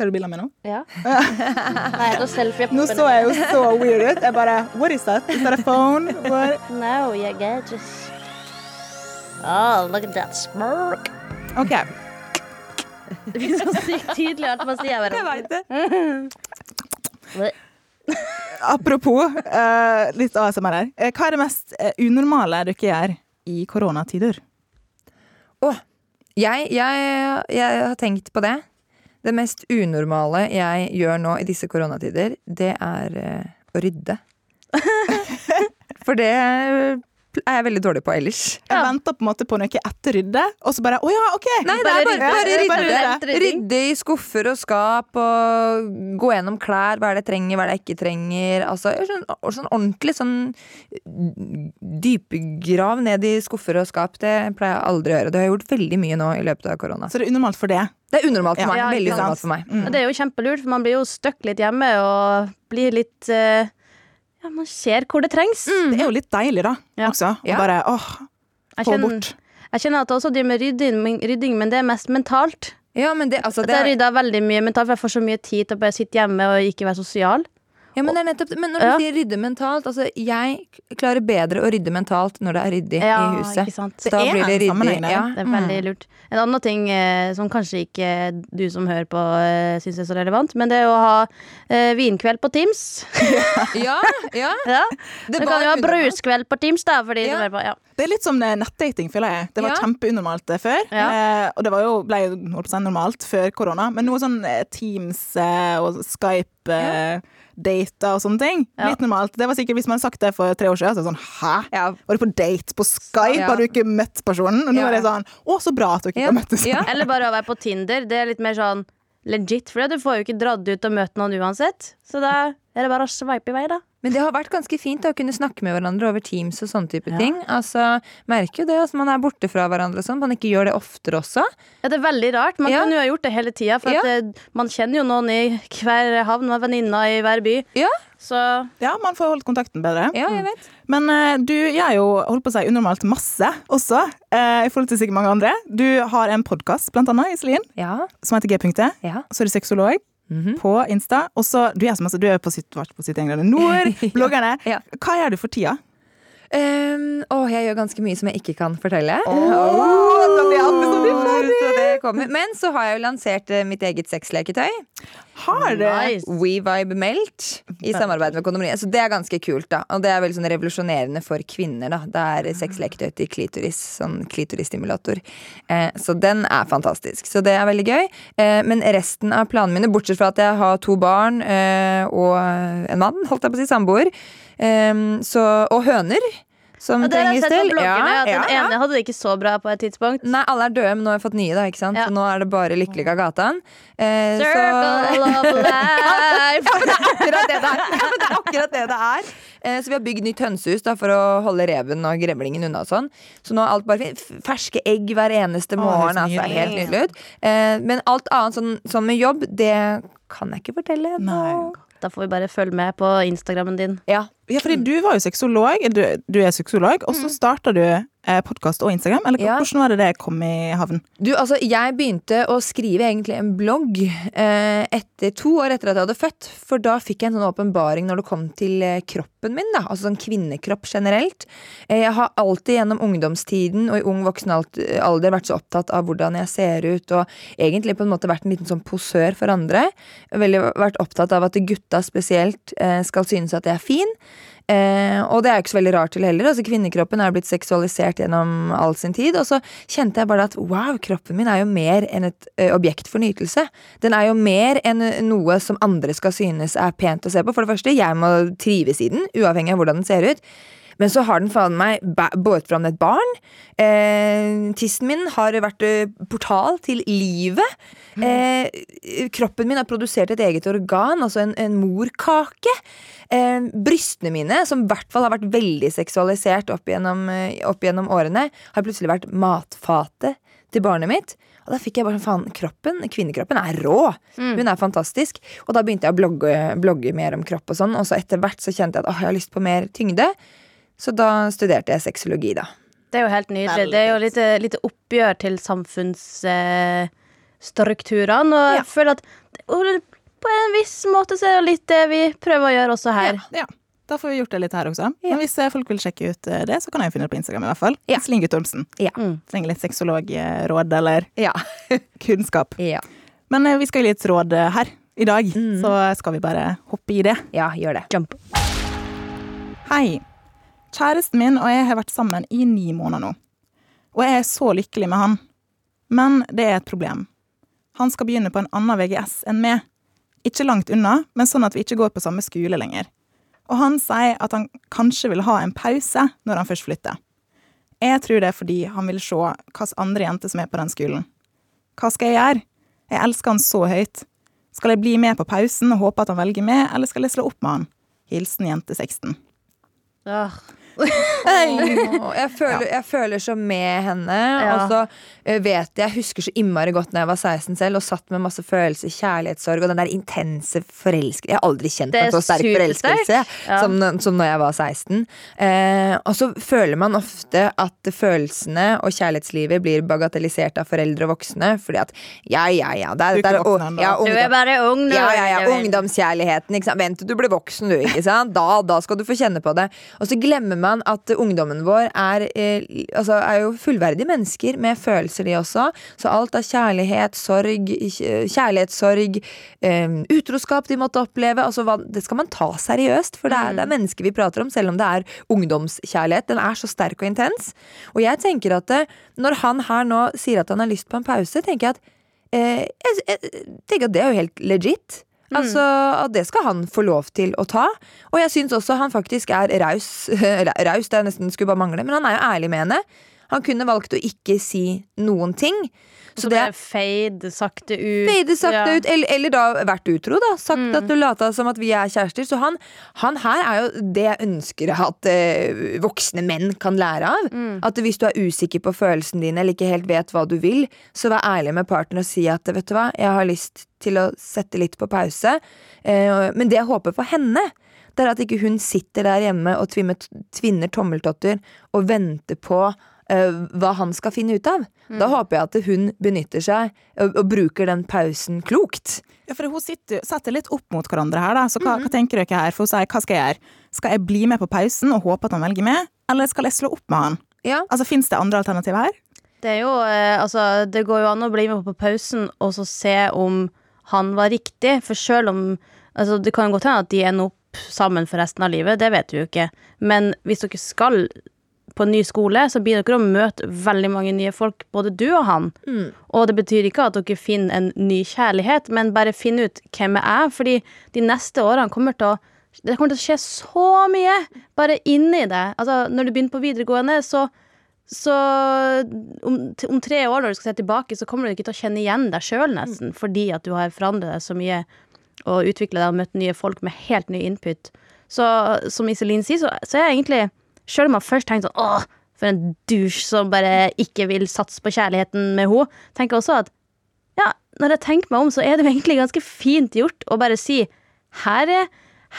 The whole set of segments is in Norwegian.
Tar du bilde av meg nå? Ja. Nei, da selfie Nå så jeg jo så weird ut. Jeg bare What is that? Is that a phone? What? No, you're gorgeous. Oh, look at that smirk. OK. Det blir så sykt tydelig alt man sier. Jeg veit det. Apropos uh, litt ASMR her. Eh, hva er det mest eh, unormale dere gjør i koronatider? Å, jeg, jeg, jeg har tenkt på det. Det mest unormale jeg gjør nå i disse koronatider, det er eh, å rydde. For det er jeg veldig dårlig på ellers. Jeg venter på en måte på noe etter rydde, og så bare Å ja, OK! Nei, det er bare, bare bare rydde. rydde. Rydde i skuffer og skap og gå gjennom klær. Hva er det jeg trenger, hva er det jeg ikke trenger. Altså, sånn, sånn ordentlig sånn dypgrav ned i skuffer og skap. Det pleier jeg aldri å gjøre. Det har jeg gjort veldig mye nå i løpet av korona. Så det er unormalt for det. Det er unormalt for Ja. meg. Ja, veldig unormalt for meg. Mm. Det er jo kjempelurt, for man blir jo stuck litt hjemme og blir litt eh, Ja, man ser hvor det trengs. Det er jo litt deilig, da, Ja. også. Å Ja. bare åh, få kjenner, bort. jeg kjenner at jeg også driver med rydding, rydding, men det er mest mentalt. Ja, men det, altså, det jeg er, rydder veldig mye mentalt, for jeg får så mye tid til å bare sitte hjemme og ikke være sosial. Ja, men det er nettopp Men når du Ja. sier rydde mentalt altså, Jeg klarer bedre å rydde mentalt når det er ryddig Ja, i huset. ikke sant? Så da Det blir det ryddig. Ja. Det er veldig lurt. En annen ting eh, som kanskje ikke du som hører på eh, syns er så relevant, men det er å ha eh, vinkveld på Teams. ja, ja. ja. Det Du kan jo ha bruskveld på Teams, da. Fordi Ja. hører på, ja. Det er litt som nettdating, føler jeg. Det var Ja. kjempeunormalt eh, før. Ja. Eh, og det var jo, ble jo normalt før korona. Men noe sånn eh, Teams eh, og Skype eh, dater og sånne ting. Ja. Litt normalt. Det var sikkert Hvis man hadde sagt det for tre år siden, så er det sånn Hæ? Ja. Var du på date på Skype? Ja. Har du ikke møtt personen? Og nå Ja. er det sånn Å, så bra at dere ikke Ja. har møttes. Ja. Eller bare å være på Tinder. Det er litt mer sånn legit, for du får jo ikke dratt ut og møtt noen uansett. Så da er det bare å sveipe i vei, da. Men det har vært ganske fint da, å kunne snakke med hverandre over Teams og sånne type Ja. ting. Altså, Merker jo det at man er borte fra hverandre og sånn. Man ikke gjør det oftere også. Ja, det er veldig rart. Man Ja. kan jo ha gjort det hele tida, for Ja. at, eh, man kjenner jo noen i hver havn, man har venninner i hver by. Ja, Så Ja, man får holdt kontakten bedre. ja jeg vet. Men uh, du gjør jo holdt på å si unormalt masse også, uh, i forhold til sikkert mange andre. Du har en podkast, blant annet, Iselin, Ja. som heter G-punktet. ja. Så er du sexolog Mhm. på Insta. Og så, du er så du er på sitt, på sitt egne nord, bloggerne. Ja. Hva gjør du for tida? Um, å, jeg gjør ganske mye som jeg ikke kan fortelle. Oh, oh, så det kommer. Men så har jeg jo lansert eh, mitt eget sexleketøy. Har det? nice. WeVibe Melt i samarbeid med Kondomeriet. Så det er ganske kult, da. Og det er veldig sånn revolusjonerende for kvinner, da. Det er sexleketøy til klitoris. Sånn klitorisstimulator. Eh, så den er fantastisk. Så det er veldig gøy. Eh, men resten av planene mine, bortsett fra at jeg har to barn eh, og en mann, holdt jeg på å si, samboer, eh, så, og høner. Som Ja, det til. bloggene, at ja, den ja. ene hadde det ikke så bra på et tidspunkt. Nei, alle er døde, men nå har jeg fått nye, da. ikke sant? Ja. Så nå er det bare lykkelig gatan. Eh, så Circle of life. akkurat det det er. Ja, det er akkurat det det er. Eh, så vi har bygd nytt hønsehus da, for å holde reven og grevlingen unna. og sånn Så nå er alt bare fint. Ferske egg hver eneste Å, morgen. det er altså, helt nydelig ut. Eh, men alt annet sånn, sånn med jobb, det kan jeg ikke fortelle. Nei. Da får vi bare følge med på Instagrammen din. Ja. Ja, fordi du var jo sexolog, du, du er sexolog, og så starta du podkast og Instagram. Eller Ja. hvordan var det det kom i havn? Du, altså, jeg begynte å skrive egentlig en blogg eh, etter to år etter at jeg hadde født. For da fikk jeg en sånn åpenbaring når det kom til eh, kroppen min. da Altså sånn kvinnekropp generelt. Eh, jeg har alltid gjennom ungdomstiden og i ung voksen alder vært så opptatt av hvordan jeg ser ut, og egentlig på en måte vært en liten sånn posør for andre. Veldig vært opptatt av at gutta spesielt eh, skal synes at jeg er fin. Eh, og det er jo ikke så veldig rart til heller. Altså Kvinnekroppen er blitt seksualisert gjennom all sin tid. Og så kjente jeg bare at wow, kroppen min er jo mer enn et ø, objekt for nytelse. Den er jo mer enn eh, noe som andre skal synes er pent å se på. For det første, jeg må trives i den, uavhengig av hvordan den ser ut. Men så har den faen meg båret fram et barn. Eh, tissen min har vært eh, portal til livet. Eh, kroppen min har produsert et eget organ, altså en, en morkake. Eh, brystene mine, som i hvert fall har vært veldig seksualisert opp gjennom, eh, opp gjennom årene, har plutselig vært matfatet til barnet mitt. Og da fikk jeg bare sånn, faen, kroppen, kvinnekroppen er rå. Hun er fantastisk. Og da begynte jeg å blogge, blogge mer om kropp og sånn, og så etter hvert så kjente jeg at åh, jeg har lyst på mer tyngde. Så da studerte jeg sexologi, da. Det er jo helt nydelig. Det er jo litt, litt oppgjør til samfunnsstrukturene. og jeg føler at på en viss måte så er det litt det vi prøver å gjøre også her. Ja, da får vi gjort det litt her også. Ja. Men hvis eh, folk vil sjekke ut eh, det, så kan jeg finne det på Instagram i hvert fall. Ja. Iselin Guttormsen. Ja. Mm. Trenger litt sexologråd eller Ja. kunnskap. ja. Men eh, vi skal gi litt råd her i dag, Mm. så skal vi bare hoppe i det. Ja, gjør det. Jump. Hei. Kjæresten min og jeg har vært sammen i ni måneder nå. Og jeg er så lykkelig med han. Men det er et problem. Han skal begynne på en annen VGS enn meg. Ikke langt unna, men sånn at vi ikke går på samme skole lenger. Og han sier at han kanskje vil ha en pause når han først flytter. Jeg tror det er fordi han vil se hvilke andre jenter som er på den skolen. Hva skal jeg gjøre? Jeg elsker han så høyt. Skal jeg bli med på pausen og håpe at han velger meg, eller skal jeg slå opp med han? Hilsen jente 16. Åh. Jeg, føler, jeg føler så med henne. Ja. Og så eh, vet jeg, jeg husker så innmari godt når jeg var 16 selv og satt med masse følelser, kjærlighetssorg og den der intense forelskelse. Jeg har aldri kjent Det på en så sterk forelskelse Ja. som, som når jeg var 16. Eh, og så føler man ofte at følelsene og kjærlighetslivet blir bagatellisert av foreldre og voksne. Fordi at ja, ja, ja, det er, Du er det er. Du er bare ung nå. ja, ja, ja, ungdomskjærligheten. Ikke sant? Vent til du blir voksen, du. Ikke sant? Da, da skal du få kjenne på det. Og så glemmer man at ungdommen vår er, eh, altså, er jo fullverdige mennesker med følelser, de også. Så alt av kjærlighet, sorg, kjærlighetssorg, eh, utroskap de måtte oppleve, altså, det skal man ta seriøst. For det er, det er mennesker vi prater om, selv om det er ungdomskjærlighet. Den er så sterk og intens. Og jeg tenker at det, når han her nå sier at han har lyst på en pause, tenker jeg at eh, jeg, jeg tenker at det er jo helt legit. Altså, og Det skal han få lov til å ta. Og jeg syns også han faktisk er raus. raus, det er nesten skulle bare mangle, men han er jo ærlig med henne. Han kunne valgt å ikke si noen ting. Så Så det bare fade sakte ut. Fade sakte Ja. ut, eller, eller da vært utro, da. Sagt at du lata som at vi er kjærester. Så han, han her er jo det jeg ønsker at eh, voksne menn kan lære av. At hvis du er usikker på følelsene dine eller ikke helt vet hva du vil, så vær ærlig med partneren og si at vet du hva, jeg har lyst til å sette litt på pause. Eh, men det jeg håper for henne, det er at ikke hun sitter der hjemme og tvinner, tommeltotter og venter på hva han skal finne ut av. Da håper jeg at hun benytter seg og, og bruker den pausen klokt. Ja, for hun sitter, setter litt opp mot hverandre her, da. Så hva, hva tenker dere her? For hun sier hva skal jeg gjøre? Skal jeg bli med på pausen og håpe at han velger med, eller skal jeg slå opp med han? Ja, Altså, Fins det andre alternativer her? Det er jo, eh, altså, det går jo an å bli med på pausen og så se om han var riktig. For selv om altså, Det kan godt hende at de ender opp sammen for resten av livet, det vet vi jo ikke. Men hvis dere skal på en ny skole, så blir dere å møte veldig mange nye folk, både du og han. Og det betyr ikke at dere finner en ny kjærlighet, men bare finn ut hvem jeg er. Fordi de neste årene kommer til å det kommer til å skje så mye bare inni det. Altså, når du begynner på videregående, så så om, om tre år når du skal se tilbake, så kommer du ikke til å kjenne igjen deg sjøl, nesten. Fordi at du har forandret deg så mye og utvikla deg og møtt nye folk med helt ny input. Så som Iselin sier, så, så er jeg egentlig Sjøl om man først tenker sånn åh, for en douche som bare ikke vil satse på kjærligheten med henne, tenker jeg også at ja, når jeg tenker meg om, så er det jo egentlig ganske fint gjort å bare si her er,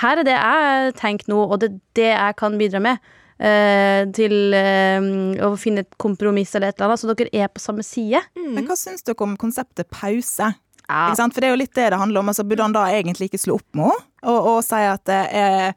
her er det jeg tenker nå, og det er det jeg kan bidra med. eh, til eh, å finne et kompromiss eller et eller annet, så dere er på samme side. Men hva syns dere om konseptet pause? Ja. Ikke sant? For det er jo litt det det handler om. Altså, burde han da egentlig ikke slå opp med henne og, og si at eh,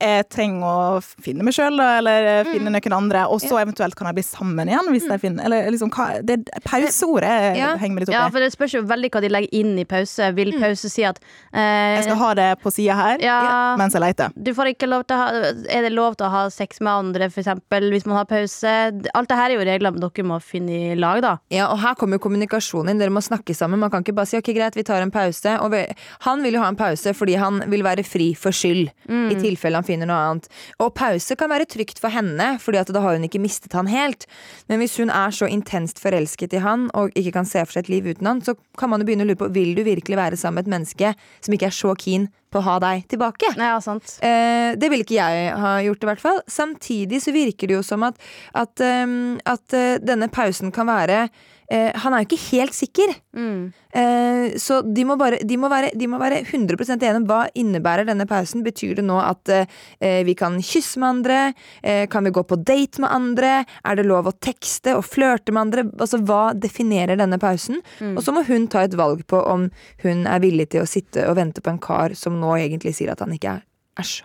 jeg, trenger å finne meg sjøl, eller eh, finne noen andre, og så eventuelt kan jeg bli sammen igjen hvis jeg finner Eller liksom hva det, Pauseordet Ja. henger meg litt Ja, opp i. for det spørs jo veldig hva de legger inn i pause. Vil pause si at eh, Jeg skal ha det på sida her ja, mens jeg leter. du får ikke lov til å ha Er det lov til å ha sex med andre, f.eks., hvis man har pause? Alt det her er jo regler dere må finne i lag, da. Ja, og her kommer jo kommunikasjonen inn. Dere må snakke sammen. Man kan ikke bare si ok, greit, vi tar en pause. Og vi, han vil jo ha en pause fordi han vil være fri for skyld. I tilfelle han finner noe annet. Og pause kan være trygt for henne, Fordi at da har hun ikke mistet han helt. Men hvis hun er så intenst forelsket i han og ikke kan se for seg et liv uten han, så kan man jo begynne å lure på vil du virkelig være sammen med et menneske som ikke er så keen på å ha deg tilbake. Ja, sant. Eh, det ville ikke jeg ha gjort, i hvert fall. Samtidig så virker det jo som at, at, um, at uh, denne pausen kan være eh, Han er jo ikke helt sikker. Mm. Eh, så de må, bare, de, må være, de må være 100 enige om hva innebærer denne pausen. Betyr det nå at eh, vi kan kysse med andre? Eh, kan vi gå på date med andre? Er det lov å tekste og flørte med andre? Altså, Hva definerer denne pausen? Mm. Og så må hun ta et valg på om hun er villig til å sitte og vente på en kar som nå egentlig sier at han ikke er,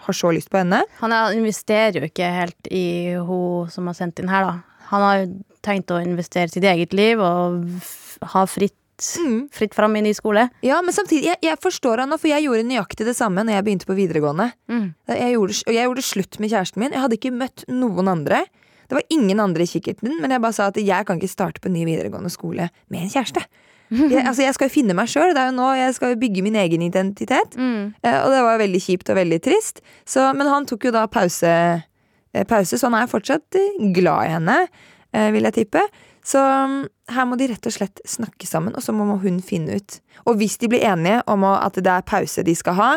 har så lyst på henne. Han er, investerer jo ikke helt i hun som har sendt inn her, da. Han har jo tenkt å investere sitt eget liv og ha fritt, Mm. fritt fram i ny skole. Ja, men samtidig, jeg, jeg forstår han nå, for jeg gjorde nøyaktig det samme når jeg begynte på videregående. Mm. Jeg gjorde, og jeg gjorde slutt med kjæresten min. Jeg hadde ikke møtt noen andre. Det var ingen andre i kikkerten, men jeg bare sa at jeg kan ikke starte på ny videregående skole med en kjæreste. Jeg, altså, jeg skal jo finne meg sjøl. Jeg skal jo bygge min egen identitet. Mm. Eh, og det var veldig kjipt og veldig trist. Så, men han tok jo da pause, pause, så han er fortsatt eh, glad i henne, eh, vil jeg tippe. Så mm, her må de rett og slett snakke sammen, og så må hun finne ut. Og hvis de blir enige om at det er pause de skal ha,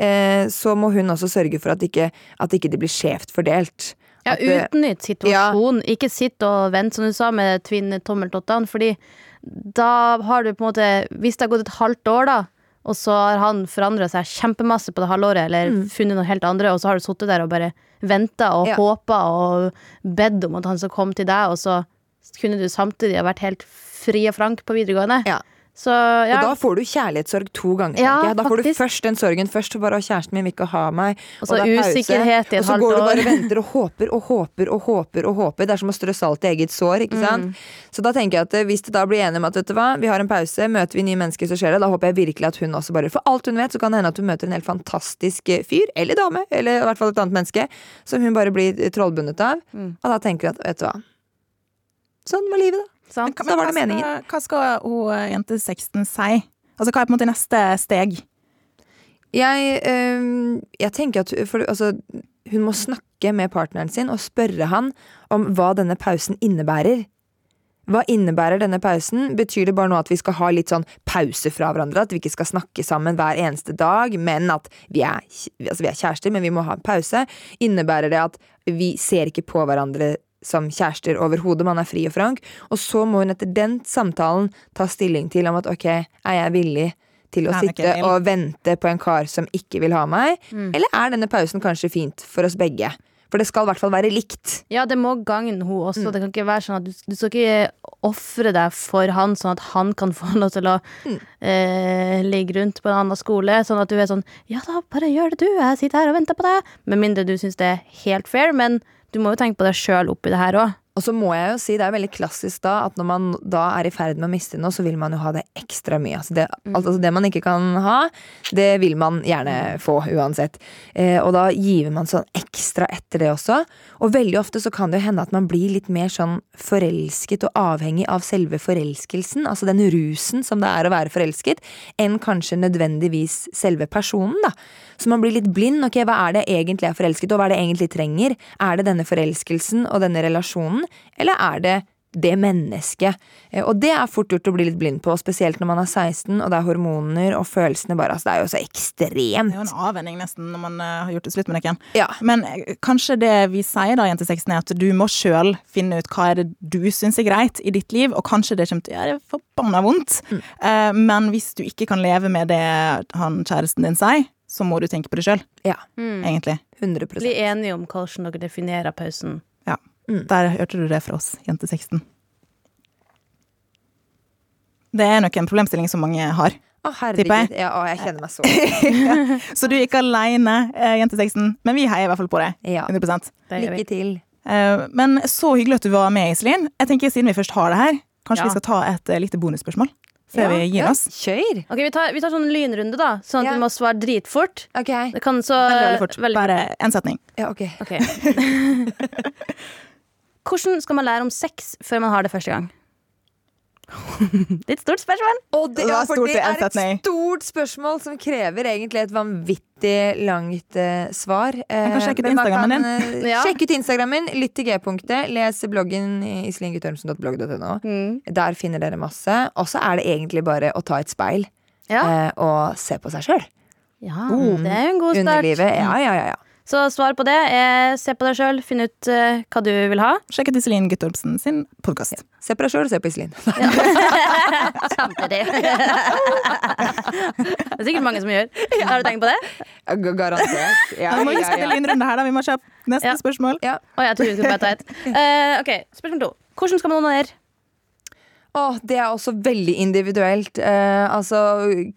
eh, så må hun også sørge for at ikke, at ikke det blir skjevt fordelt. Ja, utnytt situasjonen. Ikke sitt og vent, som du sa, med tvinn tommeltottene. Fordi da har du på en måte Hvis det har gått et halvt år, da, og så har han forandra seg kjempemasse på det halvåret, eller Mm. funnet noe helt andre, og så har du sittet der og bare venta og Ja. håpa og bedt om at han skal komme til deg, og så kunne du samtidig ha vært helt fri og frank på videregående. Ja. Så ja. Og da får du kjærlighetssorg to ganger. Ja. Da får du først den sorgen først, for bare «Å, kjæresten min vil ikke ha meg. Og så er usikkerhet i et Og så går du bare og venter og håper og håper og håper. og håper Det er som å strø salt i eget sår. ikke sant? Mm. Så da tenker jeg at eh, hvis det da blir enige om at vet du hva, vi har en pause, møter vi nye mennesker, så skjer det. Da håper jeg virkelig at hun også bare For alt hun vet, så kan det hende at hun møter en helt fantastisk eh, fyr, eller dame, eller i hvert fall et annet menneske, som hun bare blir trollbundet av. Mm. Og da tenker hun at vet du hva, sånn var livet, da. Sant? Da var det hva meningen. Skal, hva skal hun eh, jente 16 si? Altså, hva er på en måte neste steg? Jeg, øh, jeg tenker at for, altså, hun må snakke med partneren sin og spørre han om hva denne pausen innebærer. Hva innebærer denne pausen? Betyr det bare nå at vi skal ha litt sånn pause fra hverandre? At vi ikke skal snakke sammen hver eneste dag, men at vi er, altså vi er kjærester, men vi må ha en pause? Innebærer det at vi ser ikke på hverandre som kjærester overhodet, man er fri og frank? Og så må hun etter den samtalen ta stilling til om at ok, er jeg villig til å sitte og vente på en kar som ikke vil ha meg? Mm. Eller er denne pausen kanskje fint for oss begge? For det skal i hvert fall være likt. Ja, det må gagne hun også. Mm. Det kan ikke være sånn at du, du skal ikke ofre deg for han, sånn at han kan få lov til å Mm. eh, ligge rundt på en annen skole. Sånn at du er sånn Ja da, bare gjør det du, jeg sitter her og venter på deg. Med mindre du syns det er helt fair, men du må jo tenke på deg sjøl oppi det her òg. Og så må jeg jo si, det er veldig klassisk da at når man da er i ferd med å miste noe, så vil man jo ha det ekstra mye. Altså det, altså det man ikke kan ha, det vil man gjerne få uansett. Eh, og da giver man sånn ekstra etter det også. Og veldig ofte så kan det jo hende at man blir litt mer sånn forelsket og avhengig av selve forelskelsen, altså den rusen som det er å være forelsket, enn kanskje nødvendigvis selve personen, da. Så man blir litt blind. Ok, hva er det egentlig jeg er forelsket, og hva er det jeg egentlig trenger? Er det denne forelskelsen og denne relasjonen, eller er det det mennesket? Eh, Og det er fort gjort å bli litt blind på, spesielt når man er 16 og det er hormoner og følelsene bare altså Det er jo så ekstremt. Det er jo en avvenning nesten når man eh, har gjort det slutt med noen. Ja. Men eh, kanskje det vi sier da, jente 16, er at du må sjøl finne ut hva er det du syns er greit i ditt liv, og kanskje det kommer til å gjøre forbanna vondt. Mm. Men hvis du ikke kan leve med det han kjæresten din sier, så må du tenke på det sjøl, Ja, Mm. egentlig. 100% Bli enige om hvordan dere definerer pausen. Mm. Der hørte du det fra oss, jente 16. Det er nok en problemstilling som mange har. Å, herregud. Ja, å, jeg kjenner meg så Så du er ikke aleine, jente 16, men vi heier i hvert fall på deg. Ja. 100 Det. Lykke til. Eh, Men så hyggelig at du var med, Iselin. Jeg tenker Siden vi først har det her, kanskje Ja. vi skal ta et eh, lite bonusspørsmål? Før Ja, vi gir ja, oss. Kjør! Ok, vi tar, vi tar sånn lynrunde, da. Sånn at Ja. du må svare dritfort. Ok. Det kan så Veldig, veldig fort. veldig Bare én setning. Ja, ok. okay. Hvordan skal man lære om sex før man har det første gang? Litt stort spørsmål. Og det, Det ja, for det er et stort spørsmål som krever egentlig et vanvittig langt uh, svar. Uh, kan sjekke ut men Instagrammen din. Uh, Ja. Sjekk ut Instagrammen, lytt til G-punktet, les bloggen iselinguttormsen.blogg.no. Mm. Der finner dere masse. Og så er det egentlig bare å ta et speil Ja. uh, og se på seg sjøl. ja, det er jo en god start. Underlivet. Ja, ja, ja, ja. Så svar på det er se på deg sjøl, finn ut uh, hva du vil ha. Sjekk ut Iselin Guttormsen sin podkast. Se på deg sjøl, se på Iselin. Samtidig. det er sikkert mange som gjør. Har du tenkt på det? Garantert. Ja, Vi må ja, huske ja. en lynrunde her, da. Vi må kjøpe neste Ja. spørsmål. Å, jeg tror vi skulle bare ta et. Uh, ok, Spørsmål to. Hvordan skal man onanere? Åh, det er også veldig individuelt. Eh, altså,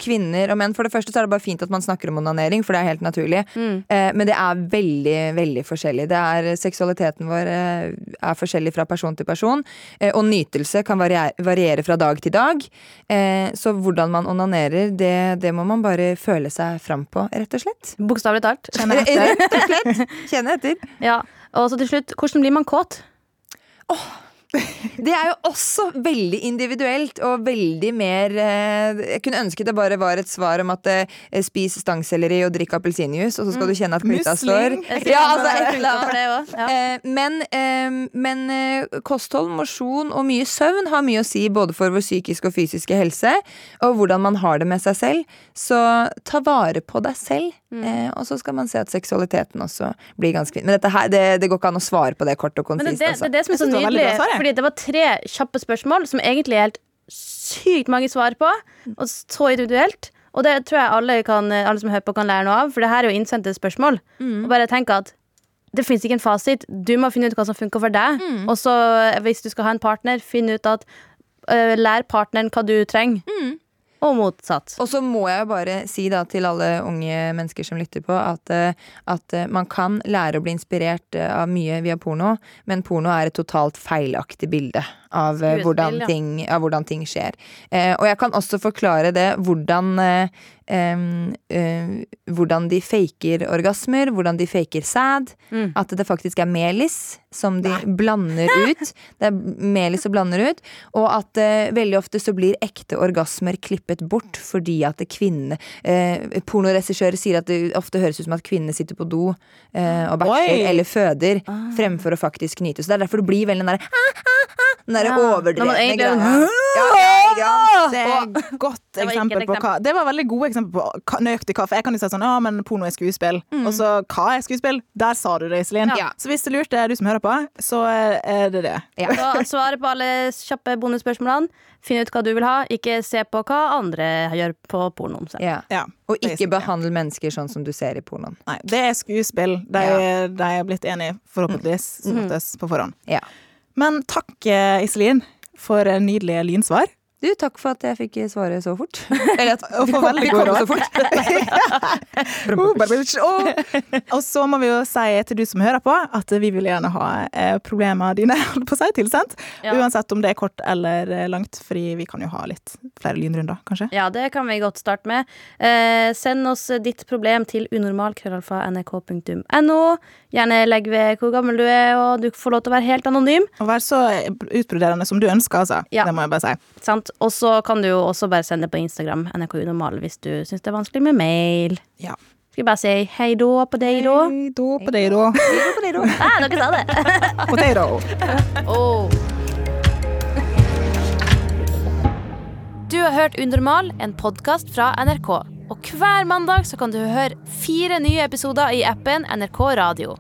Kvinner og menn. For det første så er det bare fint at man snakker om onanering, for det er helt naturlig. Mm. Eh, men det er veldig veldig forskjellig. Det er, seksualiteten vår eh, er forskjellig fra person til person. Eh, og nytelse kan variere, variere fra dag til dag. Eh, så hvordan man onanerer, det, det må man bare føle seg fram på, rett og slett. Bokstavelig talt. Etter. Rett og slett. Kjenne etter. Ja. Og så til slutt, hvordan blir man kåt? Det er jo også veldig individuelt og veldig mer eh, Jeg kunne ønske det bare var et svar om at eh, spis stangselleri og drikk appelsinjuice, og så skal du kjenne at klita står. Ja, altså, et eller annet. Ja. Eh, men men kosthold, mosjon og mye søvn har mye å si både for vår psykiske og fysiske helse, og hvordan man har det med seg selv. Så ta vare på deg selv, Mm. eh, og så skal man se at seksualiteten også blir ganske fin. Men dette her, det, det går ikke an å svare på det kort og Men det, det, altså. det er det som er så nydelig. Fordi det var tre kjappe spørsmål som egentlig er helt sykt mange svar på, og så individuelt. Og det tror jeg alle, kan, alle som hører på, kan lære noe av, for det her er jo innsendte spørsmål. Og bare tenk at det fins ikke en fasit. Du må finne ut hva som funker for deg. Og så, hvis du skal ha en partner, finn ut at uh, Lær partneren hva du trenger. Og motsatt. Og så må jeg bare si da til alle unge mennesker som lytter på, at, eh, at eh, man kan lære å bli inspirert eh, av mye via porno, men porno er et totalt feilaktig bilde av, eh, Skuespill, hvordan, ja. ting, av hvordan ting skjer. Eh, og jeg kan også forklare det hvordan eh, Um, uh, hvordan de faker orgasmer, hvordan de faker sæd. Mm. At det faktisk er melis som de blander ut. Det er melis som blander ut. Og at uh, veldig ofte så blir ekte orgasmer klippet bort fordi at kvinnene uh, Pornoregissører sier at det ofte høres ut som at kvinnene sitter på do uh, og bæsjer eller føder fremfor å faktisk nyte. Så det er derfor det blir veldig den derre Ja, overdrevne egentlig- greia. Ja, ja. Det er et godt Det eksempel på hva Det var veldig gode eksempel på nøyaktig hva. For jeg kan jo si sånn Ja, men porno er skuespill. Og så hva er skuespill? Der sa du det, Iselin. Ja. Så hvis det lurte, du som hører på, så er det det. Ja. Så svare på alle kjappe bonusspørsmålene. Finn ut hva du vil ha. Ikke se på hva andre gjør på pornoen. Ja. Ja. Og ikke behandle mennesker sånn som du ser i pornoen. Nei, det er skuespill. De, Ja. de er blitt enige, forhåpentligvis, som oftest på forhånd. Ja. Men takk, eh, Iselin, for nydelige lynsvar. Du, takk for at jeg fikk svare så fort. Eller at vi kom, vi kom så fort. Oh. Og så må vi jo si til du som hører på, at vi vil gjerne ha eh, problemene dine holdt på å si, tilsendt. Ja. Uansett om det er kort eller eh, langt, fordi vi kan jo ha litt flere lynrunder, kanskje. Ja, det kan vi godt starte med. Eh, send oss ditt problem til unormal.nrk.no. Gjerne legg ved hvor gammel du er, og du får lov til å være helt anonym. Og vær så utbroderende som du ønsker, altså. Ja. Det må jeg bare si. Sant? Og så kan du jo også bare sende det på Instagram, NRK Unormal, hvis du syns det er vanskelig med mail. Ja. Skal vi bare si hei da på deg da? Hei da på deg, da. Ah, dere sa det! Potato. Oh. Du har hørt Unormal, en podkast fra NRK. Og hver mandag så kan du høre fire nye episoder i appen NRK Radio.